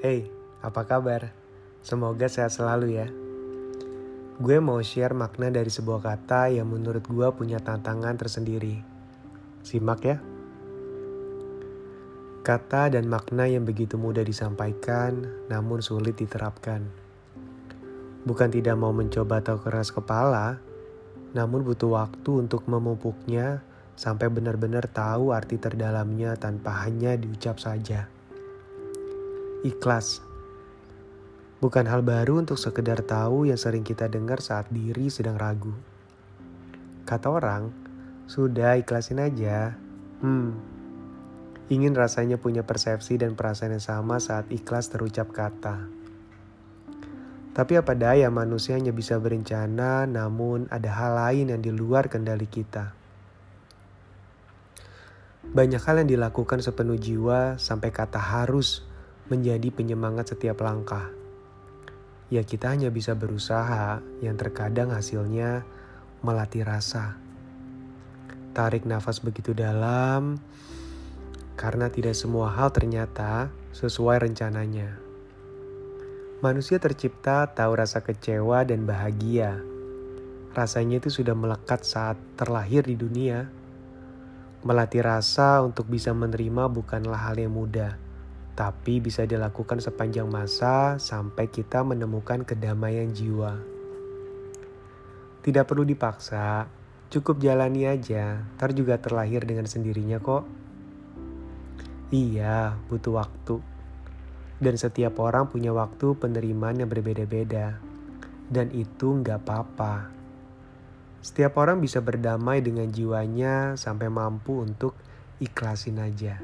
Hey, apa kabar? Semoga sehat selalu ya. Gue mau share makna dari sebuah kata yang menurut gue punya tantangan tersendiri. Simak ya. Kata dan makna yang begitu mudah disampaikan, namun sulit diterapkan. Bukan tidak mau mencoba atau keras kepala, namun butuh waktu untuk memupuknya sampai benar-benar tahu arti terdalamnya tanpa hanya diucap saja. Ikhlas bukan hal baru untuk sekedar tahu yang sering kita dengar saat diri sedang ragu. Kata orang, sudah ikhlasin aja. Hmm, ingin rasanya punya persepsi dan perasaan yang sama saat ikhlas terucap kata. Tapi apa daya manusia hanya bisa berencana, namun ada hal lain yang di luar kendali kita. Banyak hal yang dilakukan sepenuh jiwa sampai kata harus menjadi penyemangat setiap langkah. Ya kita hanya bisa berusaha yang terkadang hasilnya melatih rasa. Tarik nafas begitu dalam karena tidak semua hal ternyata sesuai rencananya. Manusia tercipta tahu rasa kecewa dan bahagia. Rasanya itu sudah melekat saat terlahir di dunia. Melatih rasa untuk bisa menerima bukanlah hal yang mudah tapi bisa dilakukan sepanjang masa sampai kita menemukan kedamaian jiwa. Tidak perlu dipaksa, cukup jalani aja, ntar juga terlahir dengan sendirinya kok. Iya, butuh waktu. Dan setiap orang punya waktu penerimaan yang berbeda-beda. Dan itu nggak apa-apa. Setiap orang bisa berdamai dengan jiwanya sampai mampu untuk ikhlasin aja.